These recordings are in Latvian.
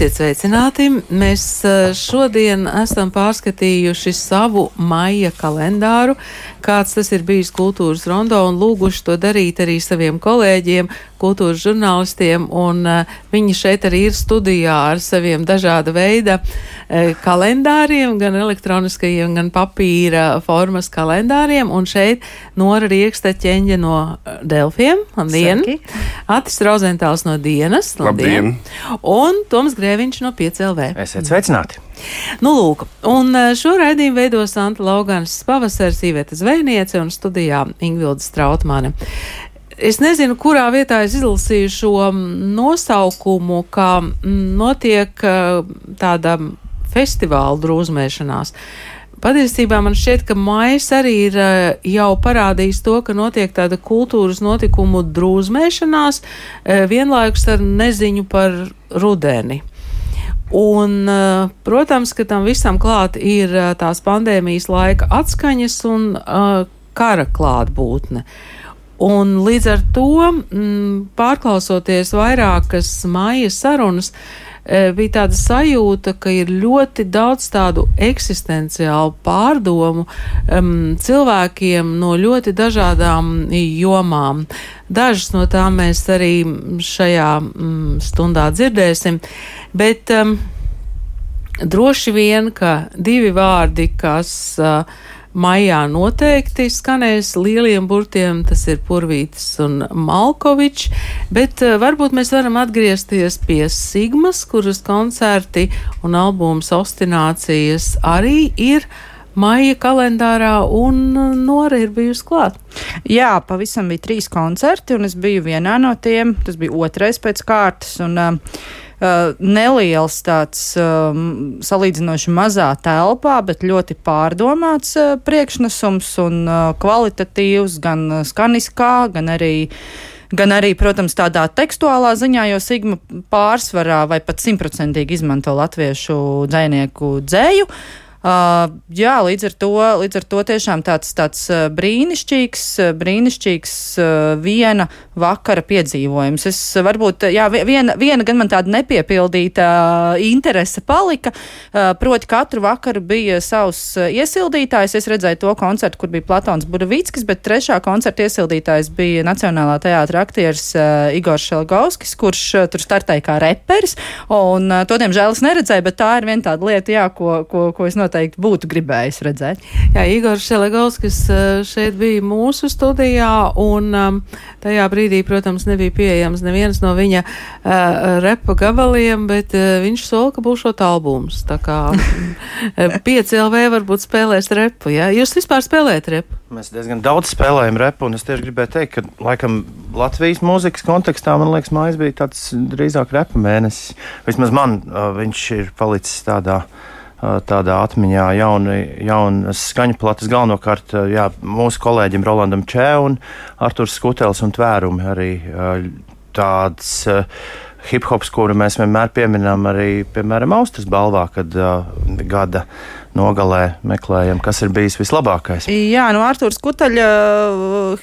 Esiet sveicināti! Mēs eh, šodien esam pārskatījuši savu maija kalendāru, kāds tas ir bijis kultūras rondo, un lūguši to darīt arī saviem kolēģiem, kultūras žurnālistiem, un uh, viņi šeit arī ir studijā ar saviem dažāda veida uh, kalendāriem, gan elektroniskajiem, gan papīra formas kalendāriem, un šeit Nora Rieksta ķeņģa no uh, Delfiem, labdien! Sveiki. Atis Rozentāls no Dienas, labdien! Un Toms Grēviņš no 5LV. Esiet sveicināti! Nu, lūk, un eh, šo raidījumu veido Santa Laugans pavasars, Īveta Zvejniece un studijā Ingvilda Strautmane. Es nezinu, kurā vietā es izlasīju šo mm, nosaukumu, kā mm, notiek eh, tāda festivāla drūzmēšanās. Patiesībā man šķiet, ka maijs arī ir eh, jau parādījis to, ka notiek tāda kultūras notikumu drūzmēšanās, eh, vienlaikus ar neziņu par rudeni. Un, protams, ka tam visam klāt ir tās pandēmijas laika atskaņas un uh, kara klātbūtne. Un līdz ar to, mm, pārklausoties vairākas māja sarunas, e, bija tāda sajūta, ka ir ļoti daudz tādu eksistenciālu pārdomu um, cilvēkiem no ļoti dažādām jomām. Dažas no tām mēs arī šajā mm, stundā dzirdēsim, bet um, droši vien, ka divi vārdi, kas uh, maijā noteikti skanēs lieliem burtiem, tas ir Purvītis un Malkovičs, bet uh, varbūt mēs varam atgriezties pie Sigmas, kuras koncerti un albums ostinācijas arī ir maija kalendārā, un uh, Nora ir bijusi klāt. Jā, pavisam bija trīs koncerti, un es biju vienā no tiem. Tas bija otrais pēc kārtas. Un, Uh, neliels tāds um, salīdzinoši mazā telpā, bet ļoti pārdomāts uh, priekšnesums un kvalitatīvs gan skaniskā, gan arī gan arī, protams, tādā tekstuālā ziņā, jo Sigma pārsvarā vai pat simtprocentīgi izmanto latviešu dzēnieku dzēju. Uh, jā, līdz ar, to, līdz ar to tiešām tāds, tāds uh, brīnišķīgs, uh, brīnišķīgs uh, viena vakara piedzīvojums. Es varbūt, jā, viena, viena gan man tāda nepiepildīta interese palika, proti katru vakaru bija savs iesildītājs. Es redzēju to koncertu, kur bija Platons Budavickis, bet trešā koncerta iesildītājs bija Nacionālā teātra aktieris Igors Šelgovskis, kurš tur startēja kā reperis, un to, diemžēl, es neredzēju, bet tā ir viena tāda lieta, jā, ko, ko, ko es noteikti noteikti būtu gribējis redzēt. Jā, Igors Šelegovskis šeit bija mūsu studijā, un um, tajā brīdī, protams, nebija pieejams neviens no viņa uh, repa gabaliem, bet uh, viņš sola, ka būs šot albums. Tā kā 5 LV varbūt spēlēs repu, jā? Jūs vispār spēlējat repu? Mēs diezgan daudz spēlējam repu, un es tieši gribēju teikt, ka laikam Latvijas mūzikas kontekstā man liekas, mājas bija tāds drīzāk repa mēnesis. Vismaz man uh, viņš ir palicis tādā tādā atmiņā jauni, jaunas skaņu plates. Galvenokārt jā, mūsu kolēģim Rolandam Čē un Arturs Skutels un Tvērumi arī tāds hip hops, kuru mēs vienmēr pieminam arī, piemēram, Austrijas balvā, kad uh, gada nogalē meklējam, kas ir bijis vislabākais. Jā, no Artūras Kutaļa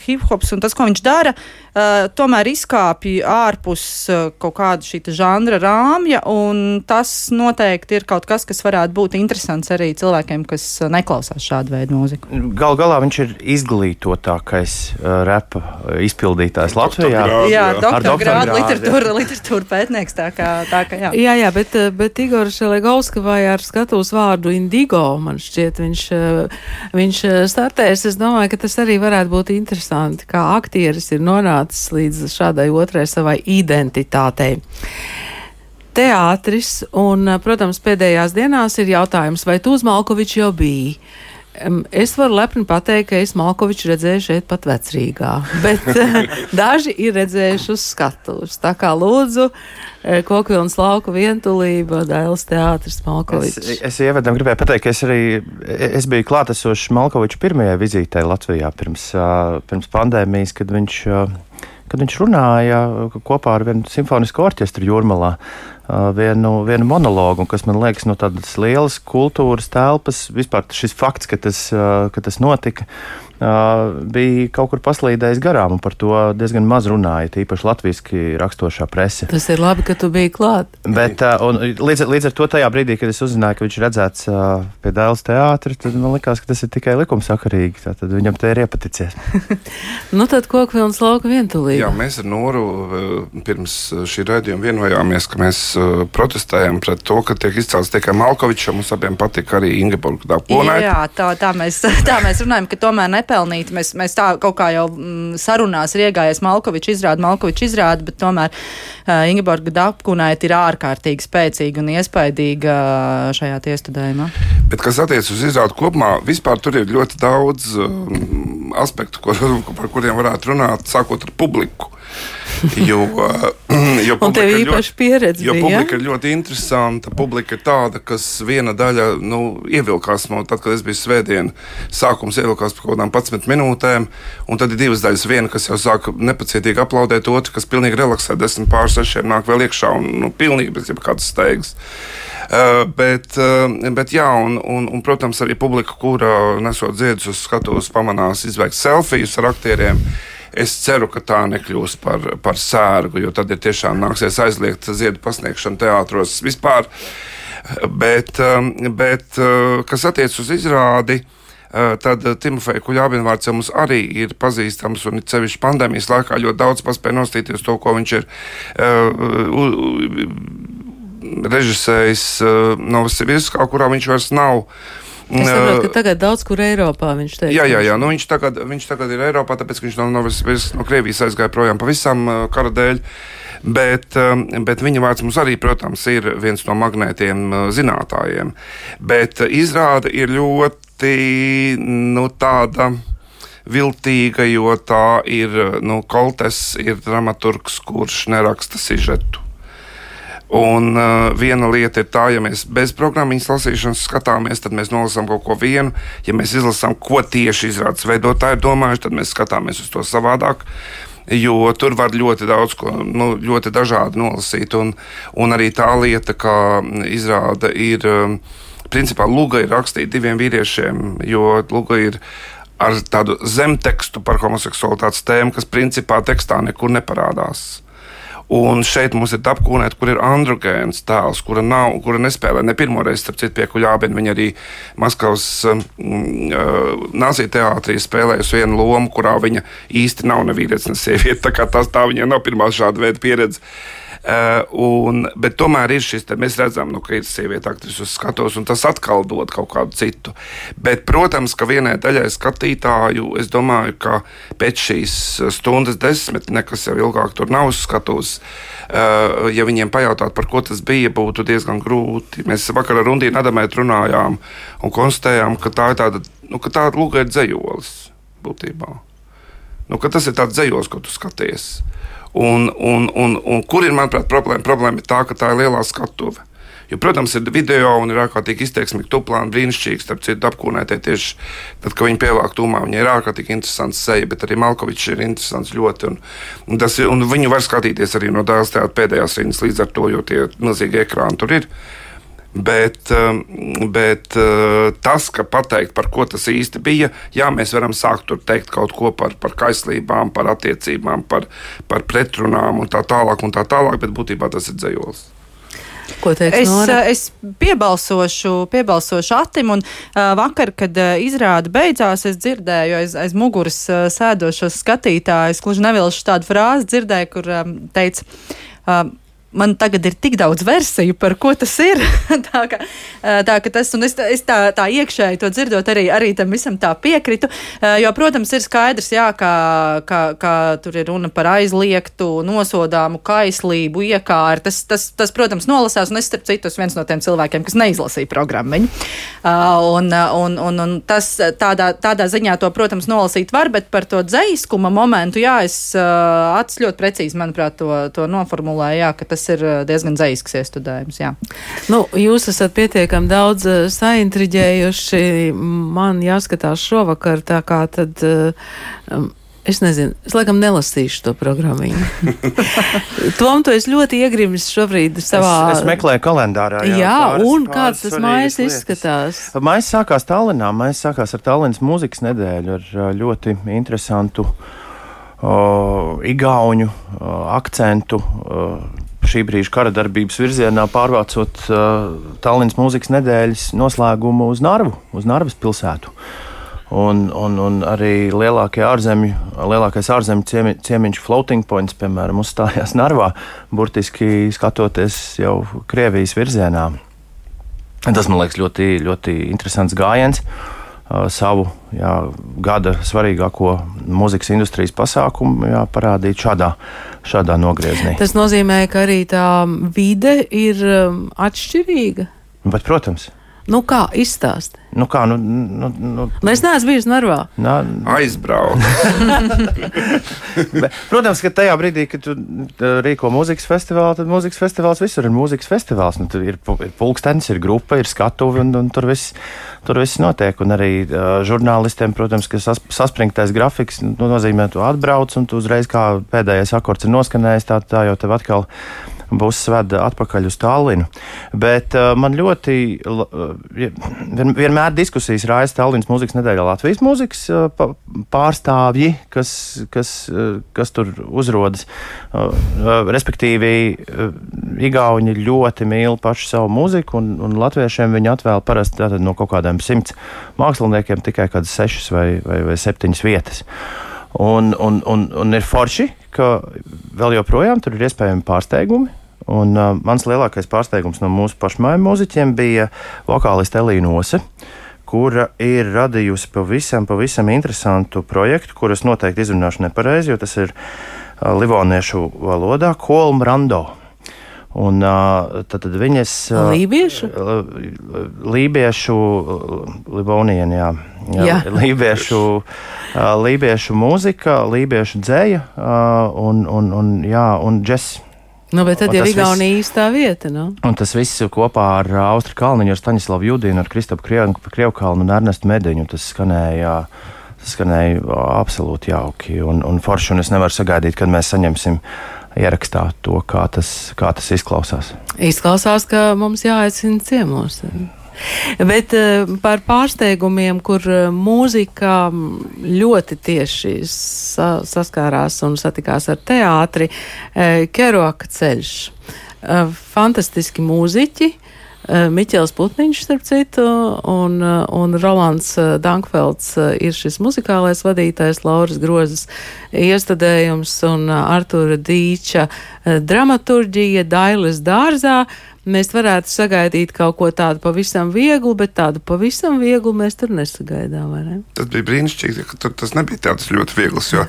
hip hops un tas, ko viņš dara, uh, tomēr izkāpj ārpus uh, kaut kāda šī žanra rāmja, un tas noteikti ir kaut kas, kas varētu būt interesants arī cilvēkiem, kas uh, neklausās šādu veidu mūziku. Gal galā viņš ir izglītotākais uh, repa izpildītājs Latvijā. Grādu, jā, doktora grādu literatūra, literatūra pētnieks, tā kā, tā kā jā. Jā, jā, bet, bet Igor Šelegovska vai ar skatos vārdu Indigo man šķiet, viņš, eh, viņš eh, startēs. Es domāju, ka tas arī varētu būt interesanti, kā aktieris ir nonācis līdz šādai otrai savai identitātei teātris, un, protams, pēdējās dienās ir jautājums, vai Malkoviču jau biji? Es varu lepni pateikt, ka es Malkoviču redzēju šeit pat vecrīgā, bet eh, daži ir redzējuši uz skatuves. Tā kā lūdzu, eh, Kokvilnas lauka vientulība, Dailas teātris Es, Malkovičs. es ievadam gribēju pateikt, ka es arī es biju klātesošs Malkoviča pirmajai vizītei Latvijā pirms, pirms pandēmijas, kad viņš, kad viņš runāja kopā ar vienu simfonisku orķestru jūrmalā. Ā, Vienu, vienu monologu, kas man liekas, no tādas lielas kultūras telpas, vispār šis fakts, ka tas, ā, ka tas notika, ā, bija kaut kur paslīdējis garām, un par to diezgan maz runāja, tīpaši latviešu rakstošā prese. Tas ir labi, ka tu biji klāt. Bet, un līdz, līdz ar to tajā brīdī, kad es uzzināju, ka viņš ir redzēts pie Dēls teātra, tad man likās, ka tas ir tikai likumsakarīgi. Tad viņam te ir iepaticies. Nu tad Kokvilnas lauka vientulība. Jā, mēs ar Noru pirms šī raidījuma vienojāmies, ka mēs protestējam pret to, ka tiek izcelts tikai Malkovičs. Mums abiem patīk arī Ingeborga Dāponē. Jā, tā, tā, mēs, tā mēs runājam, ka tomēr nepelnīti. Mēs, mēs tā kaut kā jau mm, sarunās ir iegājies Malkovičs izrāda, Malkovičs izrāda, bet tomēr uh, Ingeborga Dapkunaita ir ārkārtīgi spēcīga un iespaidīga uh, šajā tiestudējumā. Bet, kas attiecas uz izrādi kopumā, vispār tur ir ļoti daudz um, aspektu, ko, par kuriem varētu runāt, sākot ar publiku. Jo, uh, jo publika ir īpaši pieredze Jo bija, publika ja? ir ļoti interesanta. Publika ir tāda, kas viena daļa nu, ievilkās no tad, kad es biju svētdien. Sākums ievilkās par kaut kādām 11 minūtēm, un tad ir divas daļas. Viena, kas jau sāk nepacietīgi aplaudēt, otra, kas pilnīgi relaksē, desmit pār sešiem nāk vēl iekšā un nu, pilnīgi bez jebkādas steigas. Uh, bet, uh, bet, jā, un, un, un, protams, arī publika, kura nesot ziedus uz skatuves, pamanās izveikt selfijas ar aktieriem. Es ceru, ka tā nekļūs par, par sērgu, jo tad ir tiešām nāksies aizliegt ziedu pasniegšanu teātros vispār. Bet, um, bet uh, kas attiecas uz izrādi, uh, tad Timofeja Kuļābina vārds jau mums arī ir pazīstams, un it sevišķi pandēmijas laikā ļoti daudz paspēja nostīties to, ko viņš ir uh, režisējis uh, Novosibirskā, kurā viņš vairs nav. Es saprotu, ka tagad daudz kur Eiropā viņš teica. Jā, jā, jā. Nu, viņš, tagad, viņš tagad ir Eiropā, tāpēc viņš no, Novas- no Krievijas aizgāja projām pavisam kara dēļ. Bet, bet viņa vārds mums arī, protams, ir viens no magnētiem zinātājiem. Bet izrāda ir ļoti nu, tāda viltīga, jo tā ir nu, Koltes, ir dramaturgs, kurš neraksta sižetu. Un uh, viena lieta ir tā, ja mēs bez programmas lasīšanas skatāmies, tad mēs nolasām kaut ko vienu. Ja mēs izlasām, ko tieši izrādes veidotāji ir domājuši, tad mēs skatāmies uz to savādāk. Jo tur var ļoti daudz, ko, nu, ļoti dažādi nolasīt. Un, un arī tā lieta, ka izrāda ir, um, principā, Lūga ir rakstīta diviem vīriešiem, jo Lūga ir ar tādu zemtekstu par homoseksualitātes tēmu, kas principā tekstā nekur neparādās. Un šeit mums ir apkūnēta, kur ir androgēns tēls, kura, nav, kura nespēlē ne pirmo reizi, starp citu, pie kuģābina. Viņa arī Maskavas um, uh, nācija teātrī spēlējusi vienu lomu, kurā viņa īsti nav ne vīrietis, ne sieviete. Tā kā tas tā viņai nav pirmā šāda veida pieredze. Uh, un, bet tomēr ir šis, mēs redzam, nu, ka ir sieviete aktrise uz skatuves, un tas atkal dod kaut kādu citu. Bet, protams, ka vienai daļai skatītāju, es domāju, ka pēc šīs stundas desmit, nekas jau ilgāk tur nav uz skatuves, uh, ja viņiem pajautātu, par ko tas bija, būtu diezgan grūti. Mēs vakar ar Rundīnu Adamētu runājām un konstatējām, ka tā ir tāda, nu, ka tā lūga ir dzējolis būtībā. Nu, tas ir tāds dzējos, ko tu skaties. Un, un, un, un kur ir, manuprāt, problēma? Problēma ir tā, ka tā ir lielā skatuve. Jo, protams, ir video un ir ārkārtīgi izteiksmīgi tuplāni, brīnišķīgi, starp citu, apkūnētie tieši tad, kad viņi pievāk tūmā. Viņai ir ārkārtīgi interesants seja, bet arī Malkovičs ir interesants ļoti. Un, un, tas un viņu var skatīties arī no dēls teātra pēdējās rindas līdz ar to, jo tie milzīgi ekrāni tur ir. Bet, um, bet uh, tas, ka pateikt, par ko tas īsti bija, jā, mēs varam sākt tur teikt kaut ko par, par kaislībām, par attiecībām, par, par pretrunām un tā tālāk, un tā tālāk, bet būtībā tas ir dzējols. Ko teiks Es, Nora? uh, es piebalsošu, piebalsošu Atim, un uh, vakar, kad uh, izrāda beidzās, es dzirdēju aiz, aiz muguras uh, sēdošos skatītājus, gluži nevilšu tādu frāzi dzirdēju, kur um, teica. Uh, man tagad ir tik daudz versiju, par ko tas ir. tā, ka, tā ka tas, un es, es tā, tā iekšēji to dzirdot, arī, arī tam visam tā piekritu. Jo, protams, ir skaidrs, jā, ka, ka, ka tur ir runa par aizliegtu, nosodāmu kaislību, iekāru. Tas, tas, tas, protams, nolasās, un es, starp citu, esmu viens no tiem cilvēkiem, kas neizlasīja programmu. Un, un, un, un tas tādā, tādā ziņā to, protams, nolasīt var, bet par to dzēskuma momentu, jā, es acis ļoti precīzi, manuprāt, to, to noformulēju, jā, ka tas ir diezgan dzēsks iestudējums, jā. Nu, jūs esat pietiekami daudz uh, saintriģējuši. Man jāskatās šovakar, tā kā tad. Um, Es nezinu, es laikam nelasīšu to programmu. Tom, tu esi ļoti iegrimis šobrīd savā. Es, es meklēju kalendārā. Jā, jā pāris, un kāds tas mājas izskatās? Mājas sākās Tallinā, mājas sākās ar Tallinas mūzikas nedēļu ar ļoti interesantu uh, igauņu uh, akcentu. Uh, šī brīža kara darbības virzienā pārvācot uh, Tallinas mūzikas nedēļas noslēgumu uz Narvu, uz Narvas pilsētu. Un, un, un arī ārzemju, lielākais ārzemju ciemi, ciemiņš floating points, piemēram, uzstājās Narvā, burtiski skatoties jau Krievijas virzienā. Tas man liekas ļoti, ļoti interesants gājiens. Uh, savu jā, gada svarīgāko mūzikas industrijas pasākumu jā, parādīt šādā, šādā nogriezienī. Tas nozīmē, ka arī tā vide ir um, atšķirīga. Bet, protams, Nu, kā izstāst? Nu, kā, nu, nu, nu, nu, es neesmu bijis Narvā. Nā, aizbraukt. Protams, ka tajā brīdī, kad tu rīko mūzikas festivālu, tad mūzikas festivāls visur ir mūzikas festivāls. Nu, ir, ir pulkstenis, ir grupa, ir skatuve, un, un tur, viss, tur viss notiek. Un arī uh, žurnālistiem, protams, ka sas, saspringtais grafiks nu, nozīmē, tu atbrauc, un tu uzreiz kā pēdējais akords ir noskanējis, tā, tā jau tev atkal būs sveda atpakaļ uz Tallinu. Bet uh, man ļoti uh, vienmēr diskusijas raisa Tallinas mūzikas nedēļā Latvijas mūzikas uh, pārstāvji, kas, kas, uh, kas tur uzrodas. Uh, uh, respektīvi, uh, Igauni ļoti mīl pašu savu mūziku, un, un latviešiem viņi atvēl parasti no kaut kādiem simts māksliniekiem tikai kādas sešas vai, vai, vai septiņas vietas. Un, un, un, un ir forši, ka vēl joprojām tur ir iespējami pārsteigumi. Un, uh, mans lielākais pārsteigums no mūsu pašmāju mūziķiem bija vokāliste Elīna Ose kura ir radījusi pavisam, pavisam interesantu projektu, kuras noteikti izrunāšu nepareizi, jo tas ir uh, livoniešu valodā - Kolmrando. Un, uh, tad, tad viņas. Uh, lībiešu? Lībiešu, Livonienu, jā. jā, jā. Lībiešu, uh, lībiešu mūzika, lībiešu dzēja uh, un, un, un, jā, un džeks. Nu, bet tad jau ir Igaunija īstā vieta. Nu? Un tas viss kopā ar Austru Kalniņu, ar Staņislavu Judīnu, ar Kristapu Krievkalnu un Ernestu Mediņu. Tas skanēja, tas skanēja absolūti jauki un, un forši. Un es nevaru sagaidīt, kad mēs saņemsim ierakstā to, kā tas, kā tas izklausās. Izklausās, ka mums jāaicina ciemos. Bet uh, par pārsteigumiem, kur uh, mūzika ļoti tieši sa saskārās un satikās ar teātri, uh, Keroka ceļš. Fantastiski mūziķi. Miķels Putniņš, starp citu, un, un Rolands Dankfelds ir šis muzikālais vadītājs, Lauras Grozes iestudējums un Artura Dīča dramaturģija Dailes dārzā mēs varētu sagaidīt kaut ko tādu pavisam vieglu, bet tādu pavisam vieglu mēs tur nesagaidām. Ne? Tas bija brīnišķīgi, ka tur tas nebija tāds ļoti viegls. Jo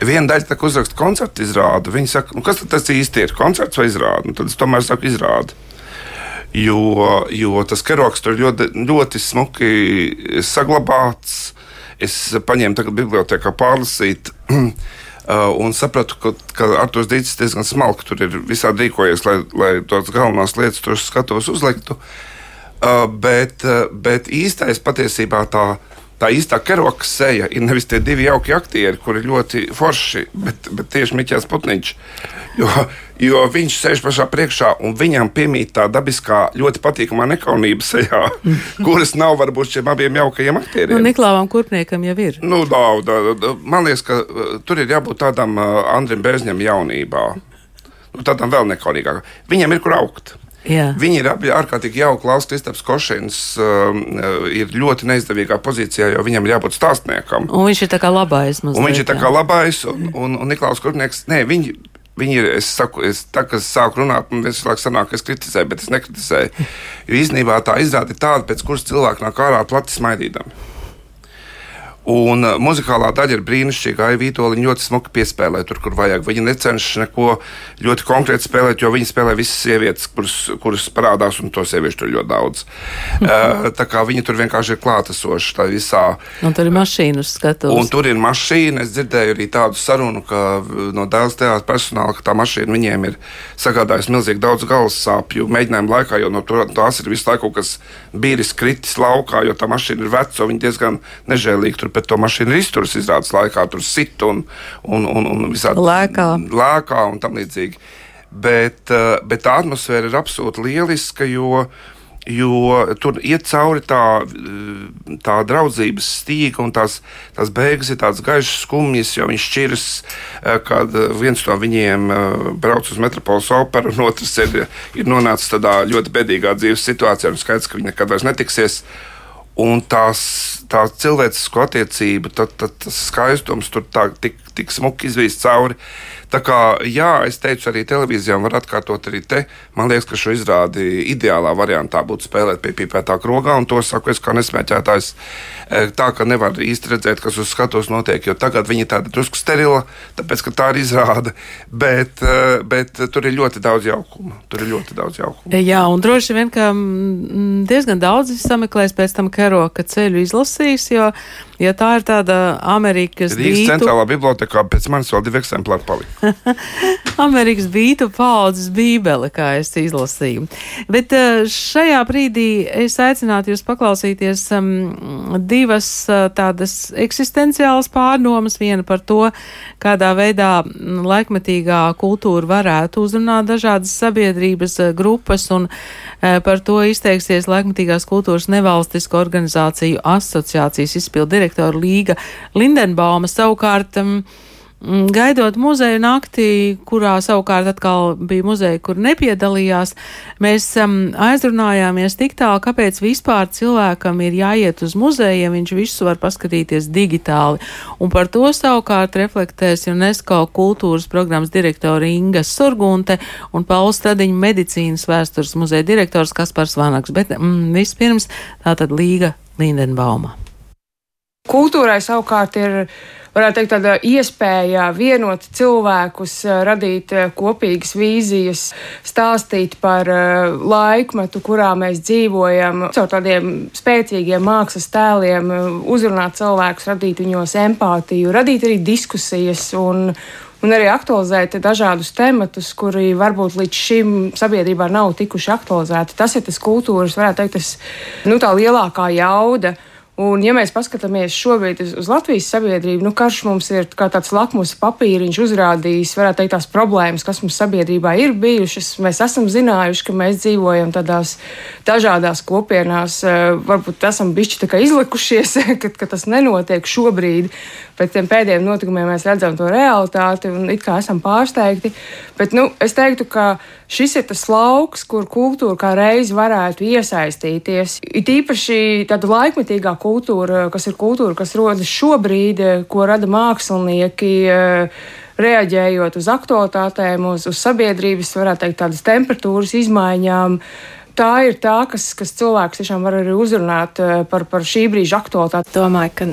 viena daļa tā, uzraksta koncertu izrādu, viņi saka, nu, kas tas īsti ir? Koncerts vai izrāde? Nu, tad es tomēr saku izrādi. Jo, jo tas karoks tur ļoti, ļoti smuki saglabāts. Es paņēmu tagad bibliotekā pārlasīt Uh, un sapratu, ka, ka Arthurs Dītis diezgan smalki tur ir visādi rīkojies, lai, lai tos galvenās lietas tur skatos uzliktu. Uh, bet, uh, bet īstais patiesībā tā tā īstā karoka seja ir nevis tie divi jauki aktieri, kuri ļoti forši, bet, bet tieši Miķels Putniņš. Jo, jo viņš sēž pašā priekšā un viņam piemīt tā dabiskā, ļoti patīkamā nekaunība sejā, kuras nav varbūt šiem abiem jaukajiem aktieriem. Nu, Niklāvam Kurpniekam jau ir. Nu, daudz, daudz. Man liekas, ka uh, tur ir jābūt tādam uh, Andrim Bēzņam jaunībā. Nu, tādam vēl nekaunīgākam. Viņam ir kur augt. Jā. Viņi ir abi ārkārtīgi jauki. Klaus Kristaps Košins um, uh, ir ļoti neizdevīgā pozīcijā, jo viņam ir jābūt stāstniekam. Un viņš ir tā kā labais. Mazliet, un viņš ir tā kā labais, un, un, un Niklaus Kurnieks, nē, viņi Viņi ir, es saku, es, tā, es sāku runāt, man laiku sanāk, ka es kritizēju, bet es nekritizēju. Jo īstenībā tā izrāda ir tāda, pēc kuras cilvēki nāk ārā plati smaidīdami. Un uh, muzikālā daļa ir brīnišķīga. Ai, Vitoļi ļoti smuki piespēlē tur, kur vajag. Viņi necenšas neko ļoti konkrēti spēlēt, jo viņi spēlē visas sievietes, kuras, kuras parādās, un to sieviešu tur ļoti daudz. uh, tā kā viņi tur vienkārši ir klātesoši tā visā. Un tur ir mašīna uz skatuves. Un tur ir mašīna. Es dzirdēju arī tādu sarunu ka, uh, no dēls teātra personāla, ka tā mašīna viņiem ir sagādājusi milzīgi daudz galvas sāpju mēģinājumu laikā, jo no tur, tās ir visu laiku kas bīris kritis laukā, jo tā mašīna ir veca, viņi diezgan nežēlīgi tur pret to mašīnu ir izturus izrādes laikā, tur sit un, un, un, un visādi Lēkā. lēkā un tam līdzīgi. Bet, eh, bet tā atmosfēra ir absolūti lieliska, jo, jo tur iet cauri tā, eh, tā draudzības stīga, un tās, tās beigas ir tādas gaišas, skumjas, jo viņš šķiras, eh, kad viens no viņiem brauc uz metropoles operu, un otrs ir, ir nonācis tādā ļoti bedīgā dzīves situācijā, un skaidrs, ka viņi nekad vairs netiksies. Un tās, tā cilvēcisko attiecību, tad, tad tas skaistums tur tā, tik, tik smuki izvīst cauri. Tā kā, jā, es teicu, arī televīzijām var atkārtot arī te. Man liekas, ka šo izrādi ideālā variantā būtu spēlēt pie pīpētā krogā, un to saku es kā nesmēķētājs. e, Tā ka nevar īsti redzēt, kas uz skatuves notiek, jo tagad viņi ir tādi drusku sterila, tāpēc, ka tā ir izrāde. Bet, e, bet tur ir ļoti daudz jaukuma. Tur ir ļoti daudz jaukuma. Jā, un droši vien, ka mm, diezgan daudz sameklēs pēc tam Keroka ceļu izlasīs, jo, ja tā ir tāda Amerikas Rīgas bītu, centrālā bibliotekā pēc manis vēl divi eksemplāri palika. Amerikas bītu paudzes bībele, kā es izlasīju. Bet eh, šajā brīdī es aicinātu jūs paklausīties um, divas uh, tādas eksistenciālas pārdomas. Viena par to, kādā veidā mm, laikmetīgā kultūra varētu uzrunāt dažādas sabiedrības uh, grupas, un par to izteiksies laikmetīgās kultūras nevalstisko organizāciju asociācijas izpildu direktora Līga Lindenbauma. Savukārt, um, Gaidot muzeju naktī, kurā savukārt atkal bija muzeja, kur nepiedalījās, mēs um, aizrunājāmies tik tālu, kāpēc vispār cilvēkam ir jāiet uz muzeju, ja viņš visu var paskatīties digitāli. Un par to savukārt reflektēs UNESCO kultūras programmas direktora Inga Surgunte un Pauls Stadiņa medicīnas vēstures muzeja direktors Kaspars Vanaks. Bet mm, vispirms tātad Līga Lindenbauma. Kultūrai savukārt ir varētu teikt, tāda iespēja vienot cilvēkus, eh, radīt eh, kopīgas vīzijas, stāstīt par eh, laikmetu, kurā mēs dzīvojam, caur tādiem spēcīgiem mākslas tēliem, uzrunāt cilvēkus, radīt viņos empātiju, radīt arī diskusijas un, un arī aktualizēt dažādus tematus, kuri varbūt līdz šim sabiedrībā nav tikuši aktualizēti. Tas ir tas kultūras, varētu teikt, tas, nu, tā lielākā jauda. Un, ja mēs paskatāmies šobrīd uz, uz Latvijas sabiedrību, nu, karš mums ir kā tāds lakmus papīriņš, uzrādījis, varētu teikt, tās problēmas, kas mums sabiedrībā ir bijušas. Mēs esam zinājuši, ka mēs dzīvojam tādās dažādās kopienās, eh, varbūt esam bišķi tā kā izlikušies, ka, ka tas nenotiek šobrīd. Pēc tiem pēdējiem notikumiem mēs redzam to realitāti un it kā esam pārsteigti. Bet nu, es teiktu, ka šis ir tas lauks, kur kultūra kā reiz varētu iesaistīties. It īpaši tāda laikmetīgā kultūra, kas ir kultūra, kas rodas šobrīd, ko rada mākslinieki. Reaģējot uz aktualitātēm, uz, uz sabiedrības, varētu teikt, tādas temperatūras izmaiņām, tā ir tā, kas, kas cilvēks tiešām var arī uzrunāt par, par šī brīža aktualitāti. Domāju, ka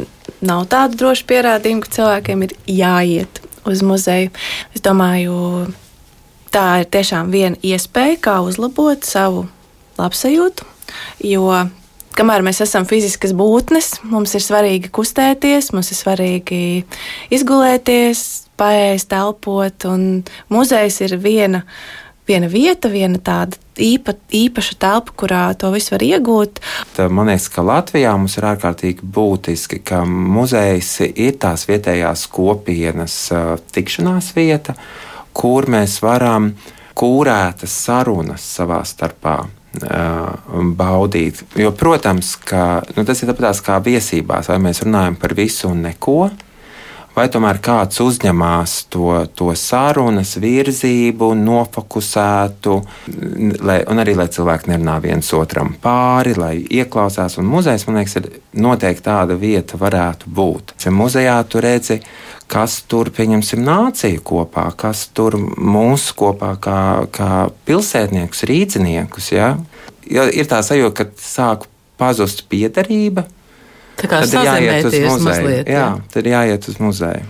nav tādu drošu pierādījumu, ka cilvēkiem ir jāiet uz muzeju. Es domāju, tā ir tiešām viena iespēja, kā uzlabot savu labsajūtu. Jo kamēr mēs esam fiziskas būtnes, mums ir svarīgi kustēties, mums ir svarīgi izgulēties, paēst, elpot. Un muzejs ir viena, viena vieta, viena tāda īpa, īpaša telpa, kurā to visu var iegūt. Tā, man liekas, ka Latvijā mums ir ārkārtīgi būtiski, ka muzejs ir tās vietējās kopienas uh, tikšanās vieta, kur mēs varam kūrētas sarunas savā starpā baudīt. Jo, protams, ka nu, tas ir tāpat kā viesībās, vai mēs runājam par visu un neko. Vai tomēr kāds uzņemās to, to sarunas virzību, nofokusētu, lai, un arī lai cilvēki nerunā viens otram pāri, lai ieklausās. Un muzejs, man liekas, ir noteikti tāda vieta, varētu būt. Ja muzejā tu redzi kas tur, pieņemsim, nāciju kopā, kas tur mūsu kopā kā, kā pilsētniekus, rīdziniekus. Ja? Ja ir tā sajūta, ka sāk pazust piederība. Tā kā Tad ir jāiet uz muzeju. mazliet. Jā, tad ir jāiet uz muzeju.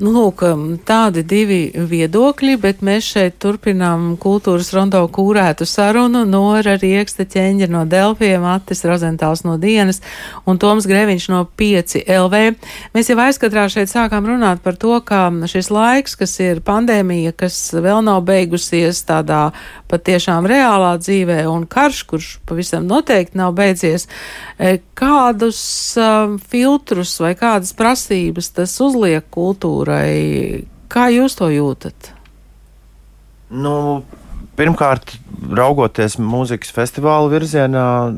Nu, lūk, tādi divi viedokļi, bet mēs šeit turpinām kultūras rondo kūrētu sarunu. Nora Rieksta ķeņģa no Delfiem, Attis Rozentāls no Dienas un Toms Greviņš no 5 LV. Mēs jau aizkatrā šeit sākām runāt par to, ka šis laiks, kas ir pandēmija, kas vēl nav beigusies tādā patiešām reālā dzīvē un karš, kurš pavisam noteikti nav beidzies, e, kādus um, filtrus vai kādas prasības tas uzliek kultūrai? Kā jūs to jūtat? Nu, pirmkārt, raugoties mūzikas festivāla virzienā,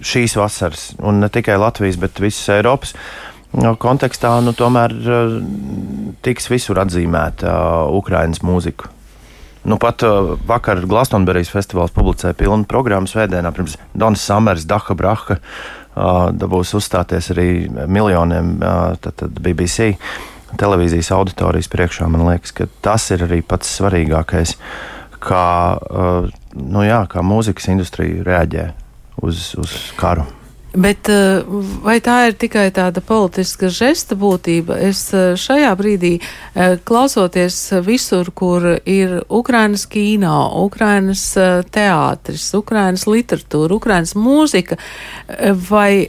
šīs vasaras, un ne tikai Latvijas, bet visas Eiropas nu, kontekstā, nu, tomēr eh, tiks visur atzīmēta uh, Ukraiņas mūzika. Nu, pat uh, vakar Glastonberijas festivāls publicēja pilnu programmu svētdienā pirms Donas Samers, Daha Braha. Uh, dabūs uzstāties arī miljoniem tad, tad BBC televīzijas auditorijas priekšā. Man liekas, ka tas ir arī pats svarīgākais, kā, nu jā, kā mūzikas industrija reaģē uz, uz karu. Bet eh, vai tā ir tikai tāda politiska žesta būtība? Es eh, šajā brīdī eh, klausoties visur, kur ir Ukrainas kino, Ukrainas teātris, Ukrainas literatūra, Ukrainas mūzika, vai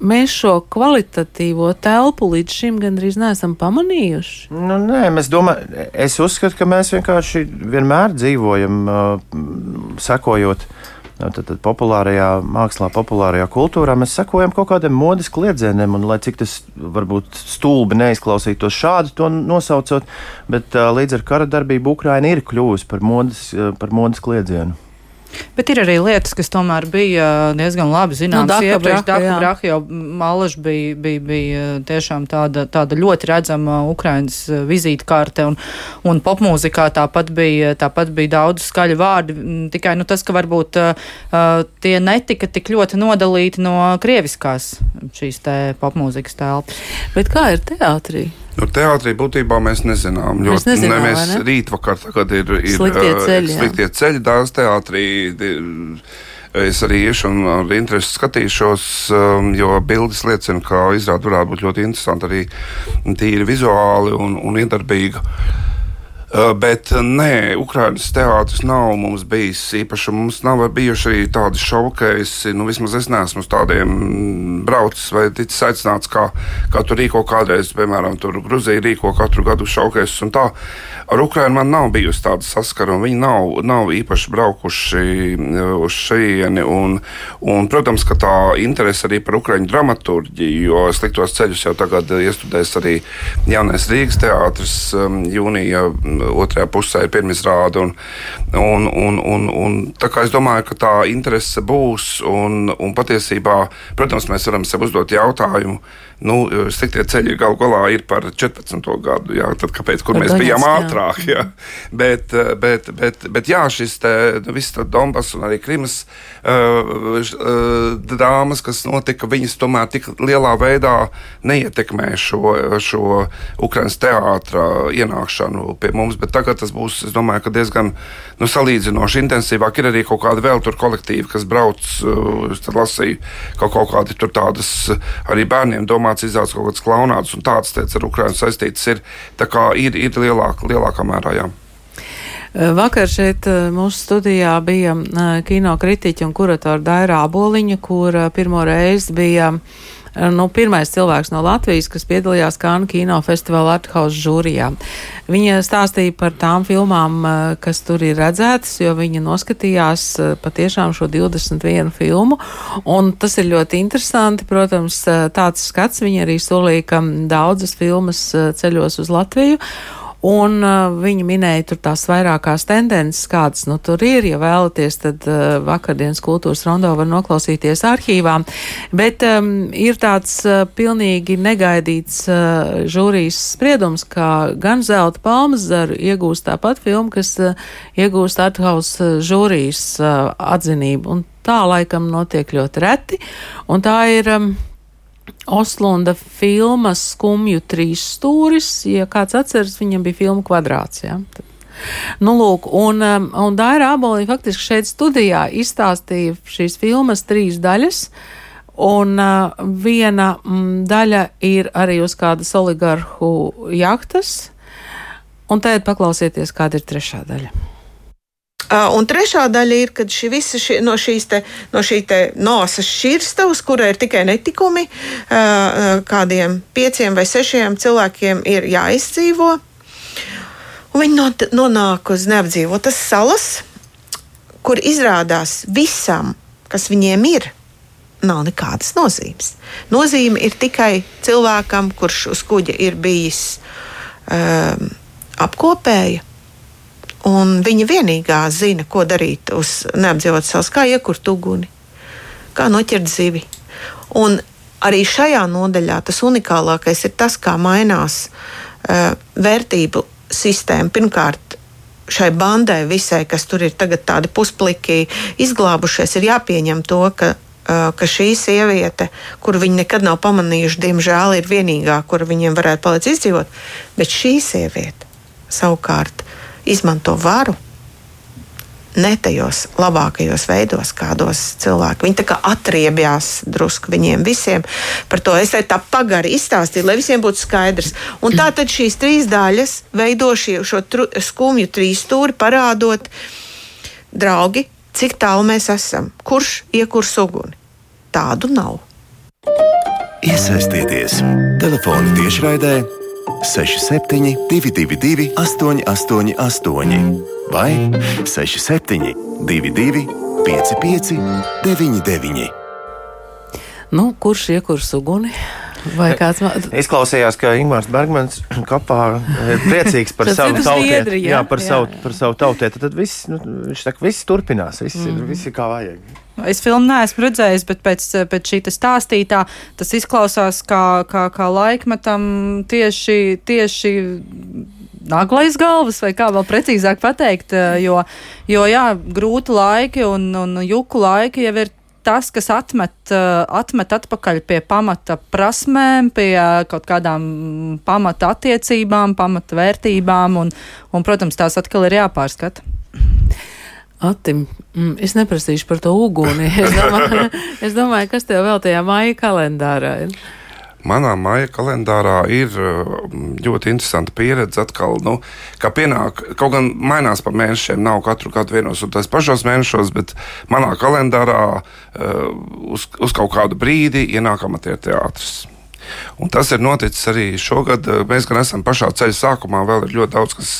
mēs šo kvalitatīvo telpu līdz šim gandrīz neesam pamanījuši? Nu, nē, mēs domājam, es uzskatu, ka mēs vienkārši vienmēr dzīvojam, uh, sekojot. Tad, tad populārajā mākslā, populārajā kultūrā mēs sekojam kaut kādiem modes kliedzieniem, un lai cik tas varbūt stulbi neizklausītos šādi to nosaucot, bet līdz ar kara darbību Ukraina ir kļuvusi par modes, par modes kliedzienu. Bet ir arī lietas, kas tomēr bija diezgan labi zināmas. Nu, iepriekš Braha jau Malaž bija, bija, bija tiešām tāda, tāda ļoti redzama Ukrainas vizītkarte, un, un popmūzikā tāpat bija, tāpat bija daudz skaļu vārdi. m, Tikai nu, tas, ka varbūt uh, tie netika tik ļoti nodalīti no krieviskās šīs te popmūzikas telpas. Bet kā ir teātrī? Nu, teātrī būtībā mēs nezinām. Mēs jo, nezinām, ne, mēs ne? rītvakar tagad ir, ir Sliktie ceļi, jā. sliktie ceļi dārzs teātrī. Es arī iešu un ar interesi skatīšos, um, jo bildes liecina, ka izrāda varētu būt ļoti interesanti arī tīri vizuāli un, un iedarbīga. Uh, Bet uh, nē, Ukraiņas teātris nav mums bijis īpaši. Mums nav bijuši arī tādi šovkeisi. Nu, vismaz es neesmu uz tādiem mm, braucis vai ticis aicināts, kā, kā tur rīko kādreiz, piemēram, tur Gruzija rīko katru gadu šovkeisus. un tā. Ar Ukraiņu man nav bijusi tāda saskara, un viņi nav, nav īpaši braukuši uh, uz šejieni. Un, un, protams, ka tā interese arī par Ukraiņu dramaturģiju, jo sliktos ceļus jau tagad iestudēs arī jaunais Rīgas teātris jūnija otrajā pusē ir pirmizrāde. Un, un, un, un, un, es domāju, ka tā interese būs, un, un patiesībā, protams, mēs varam sev uzdot jautājumu, nu, sliktie ceļi galu galā ir par 14. gadu, jā, tad kāpēc, kur mēs bijām ātrāk, jā. Bet, bet, bet, bet jā, šis te, nu, viss Donbass un arī Krimas uh, drāmas, kas notika, viņas tomēr tik lielā veidā neietekmē šo, šo Ukraiņas teātra ienākšanu pie mums. Bet tagad tas būs, domāju, diezgan nu, salīdzinoši intensīvāk. Ir arī kaut kādi vēl tur kolektīvi, kas brauc, uh, es tad lasīju, ka kaut kādi tur tādas uh, arī bērniem domāts izrādes kaut kādas klaunādas un tādas lietas ar Ukraiņu saistītas ir. Tā kā ir, ir lielāk, lielākā mērā, jā. Vakar šeit eh, mūsu studijā bija eh, kino kritiķa un kuratora Daira Aboliņa, kur eh, pirmo reizi bija eh, nu, pirmais cilvēks no Latvijas, kas piedalījās Kānu kino festivāla Arthouse žūrijā. Viņa stāstīja par tām filmām, kas tur ir redzētas, jo viņa noskatījās patiešām šo 21 filmu, un tas ir ļoti interesanti. Protams, tāds skats viņa arī solīja, ka daudzas filmas ceļos uz Latviju. Un uh, viņi minēja tur tās vairākās tendences, kādas nu, tur ir. Ja vēlaties, tad uh, vakardienas kultūras rondo var noklausīties arhīvā. Bet um, ir tāds uh, pilnīgi negaidīts uh, žūrijas spriedums, ka gan zelta palmas zaru iegūst tāpat filma, kas uh, iegūst Arthouse uh, žūrijas uh, atzinību. Un tā laikam notiek ļoti reti. Un tā ir. Um, Oslunda filmas skumju trīs stūris. Ja kāds atceras, viņam bija filma kvadrāts. Ja? Tad Nu, lūk, un, um, un Daira Abolī faktiski šeit studijā izstāstīja šīs filmas trīs daļas. Un uh, viena mm, daļa ir arī uz kādas oligarhu jahtas, un tagad paklausieties, kāda ir trešā daļa. Un trešā daļa ir, kad šī visa šī, no šīs te, no šī te nosas šķirstavas, kura ir tikai netikumi, kādiem pieciem vai sešiem cilvēkiem ir jāizdzīvo. Un viņi not, nonāk uz neapdzīvotas salas, kur izrādās visam, kas viņiem ir, nav nekādas nozīmes. Nozīme ir tikai cilvēkam, kurš uz kuģa ir bijis um, apkopēja. Un viņa vienīgā zina, ko darīt uz neapdzīvotas salas, kā iekurt uguni, kā noķert zivi. Un arī šajā nodaļā tas unikālākais ir tas, kā mainās uh, vērtību sistēma. Pirmkārt, šai bandai visai, kas tur ir tagad tādi puspliki izglābušies, ir jāpieņem to, ka ka šī sieviete, kuru viņi nekad nav pamanījuši, diemžēl ir vienīgā, kura viņiem varētu palikt izdzīvot. Bet šī sieviete savukārt izmanto varu ne tajos labākajos veidos, kādos cilvēki. Viņi tā kā atriebjās drusku viņiem visiem par to. Es tā pagari izstāstīju, lai visiem būtu skaidrs. Un tā tad šīs trīs daļas veido šī, šo tru, skumju trīsstūri, parādot, draugi, cik tālu mēs esam, kurš iekurs uguni. Tādu nav. Iesaistieties! Telefoni tiešraidē 67, 222, 888 vai 67, 22, 55, 99. Nu, kurš iekurs uguni? Vai kāds man... Izklausījās, ka Ingūns Bergmans kapā ir priecīgs par savu tautieti. Jā, par, jā, savu, jā. par savu tautieti. Tad viss, nu, viņš saka, viss turpinās, viss, mm. ir, viss ir kā vajag. Es filmu neesmu redzējis, bet pēc, pēc šī stāstītā tas izklausās kā, kā, kā laikmetam tieši. tieši naglais galvas, vai kā vēl precīzāk pateikt, jo, jo jā, grūti laiki un, un juku laiki jau ir tas, kas atmet, atmet atpakaļ pie pamata prasmēm, pie kaut kādām pamata attiecībām, pamata vērtībām, un, un protams, tās atkal ir jāpārskata. Atim, mm, es neprasīšu par to uguni. Es domāju, es domāju kas tev vēl tajā māja kalendārā ir. Manā maija kalendārā ir mm, ļoti interesanta pieredze. Atkal, nu, kā pienāk, kaut gan mainās pa mēnešiem, nav katru gadu vienos un tos pašos mēnešos, bet manā kalendārā uh, uz, uz kaut kādu brīdi ienāk amatieru teātris. Un tas ir noticis arī šogad. Mēs gan esam pašā ceļa sākumā, vēl ir ļoti daudz, kas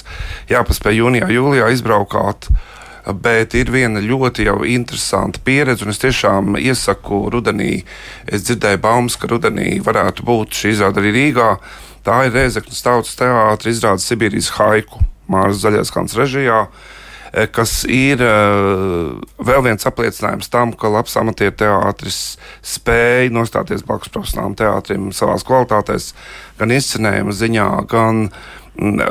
jāpaspēj jūnijā, jūlijā izbraukāt. Uh, bet ir viena ļoti interesanta pieredze, es tiešām iesaku rudenī. Es dzirdēju baumas, ka rudenī varētu būt šī izrāde arī Rīgā. Tā ir Reizeknas tautas teātris izrāde Sibīrijas haiku Māras Zaļās kalns režijā eh, kas ir uh, vēl viens apliecinājums tam, ka labs amatieru teātris spēja nostāties blakus profesionālam teātrim savā kvalitātēs, gan izcinējuma ziņā, gan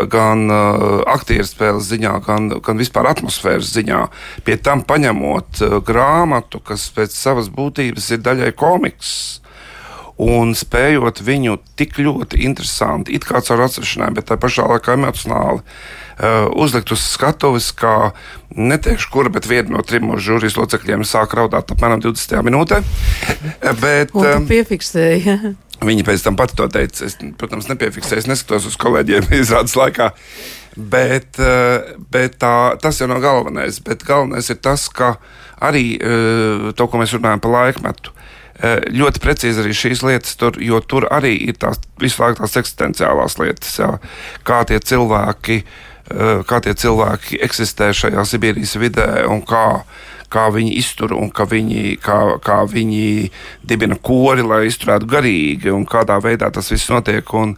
gan uh, aktieru spēles ziņā, gan, gan vispār atmosfēras ziņā. Pie tam paņemot uh, grāmatu, kas pēc savas būtības ir daļai komiks. Un spējot viņu tik ļoti interesanti, it kā caur atsevišķinājumu, bet tā pašā laikā emocionāli uh, uzlikt uz skatuves, kā neteikšu, kura, bet viena no trim žūrijas locekļiem sāk raudāt apmēram 20. minūtē. bet, um, piefiksēji. Viņa pēc tam pati to teica. Es, protams, nepiefiksēju, es neskatos uz kolēģiem izrādes laikā. Bet, eh, bet tā, tas jau nav galvenais. Bet galvenais ir tas, ka arī eh, to, ko mēs runājam par laikmetu, eh, ļoti precīzi arī šīs lietas, tur, jo tur arī ir tās visu laiku tās eksistenciālās lietas, jā, kā tie cilvēki. Kā tie cilvēki eksistē šajā Sibīrijas vidē un kā, kā viņi iztur un kā viņi, kā, kā viņi dibina kori, lai izturētu garīgi un kādā veidā tas viss notiek. Un,